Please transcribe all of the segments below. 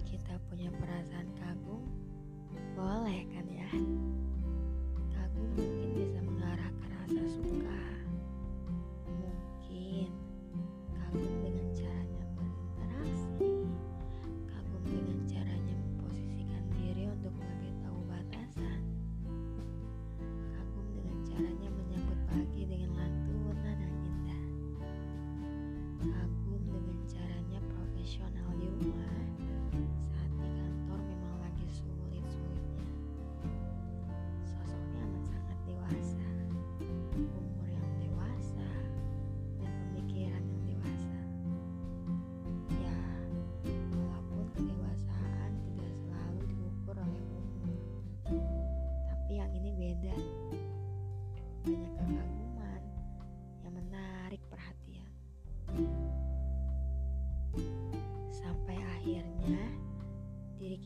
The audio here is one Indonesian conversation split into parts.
kita punya perasaan kagum, bahwa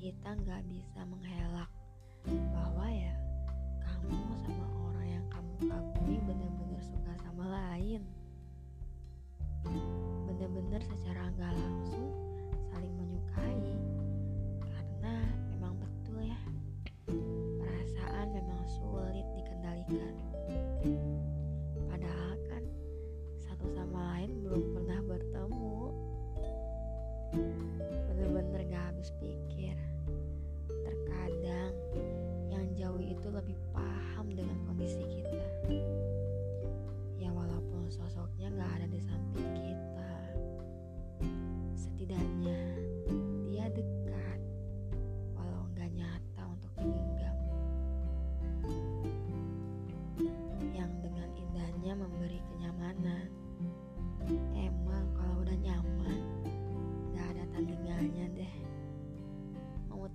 kita nggak bisa menghelak bahwa ya Bener-bener gak habis pikir. Terkadang yang jauh itu lebih paham dengan kondisi kita. Ya walaupun sosoknya gak ada di samping kita. Setidaknya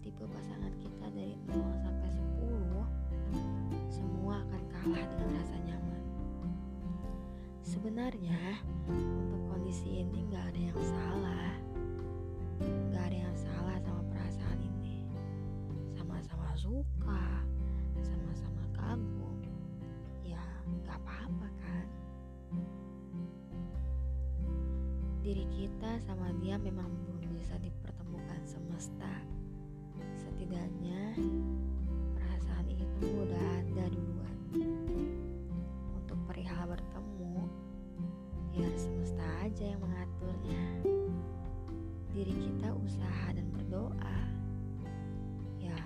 tipe pasangan kita dari 0 sampai 10 semua akan kalah dengan rasa nyaman. Sebenarnya untuk kondisi ini gak ada yang salah. Gak ada yang salah sama perasaan ini. Sama-sama suka, sama-sama kagum. Ya gak apa-apa kan. Diri kita sama dia memang belum bisa dipertemukan semesta. Setidaknya perasaan itu udah ada duluan. Untuk perihal bertemu, biar semesta aja yang mengaturnya. Diri kita usaha dan berdoa. Ya,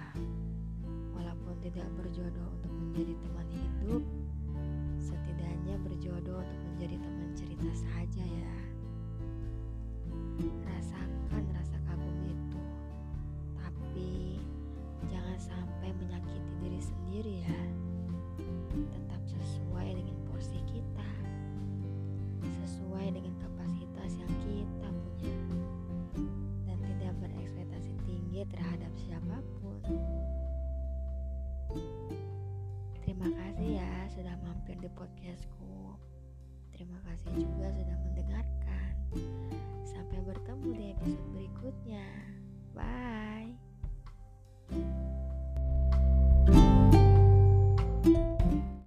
walaupun tidak berjodoh untuk menjadi teman hidup, setidaknya berjodoh untuk menjadi jangan sampai menyakiti diri sendiri ya. Tetap sesuai dengan porsi kita, sesuai dengan kapasitas yang kita punya, dan tidak berekspektasi tinggi terhadap siapa pun. Terima kasih ya sudah mampir di podcastku. Terima kasih juga sudah mendengarkan. Sampai bertemu di episode berikutnya.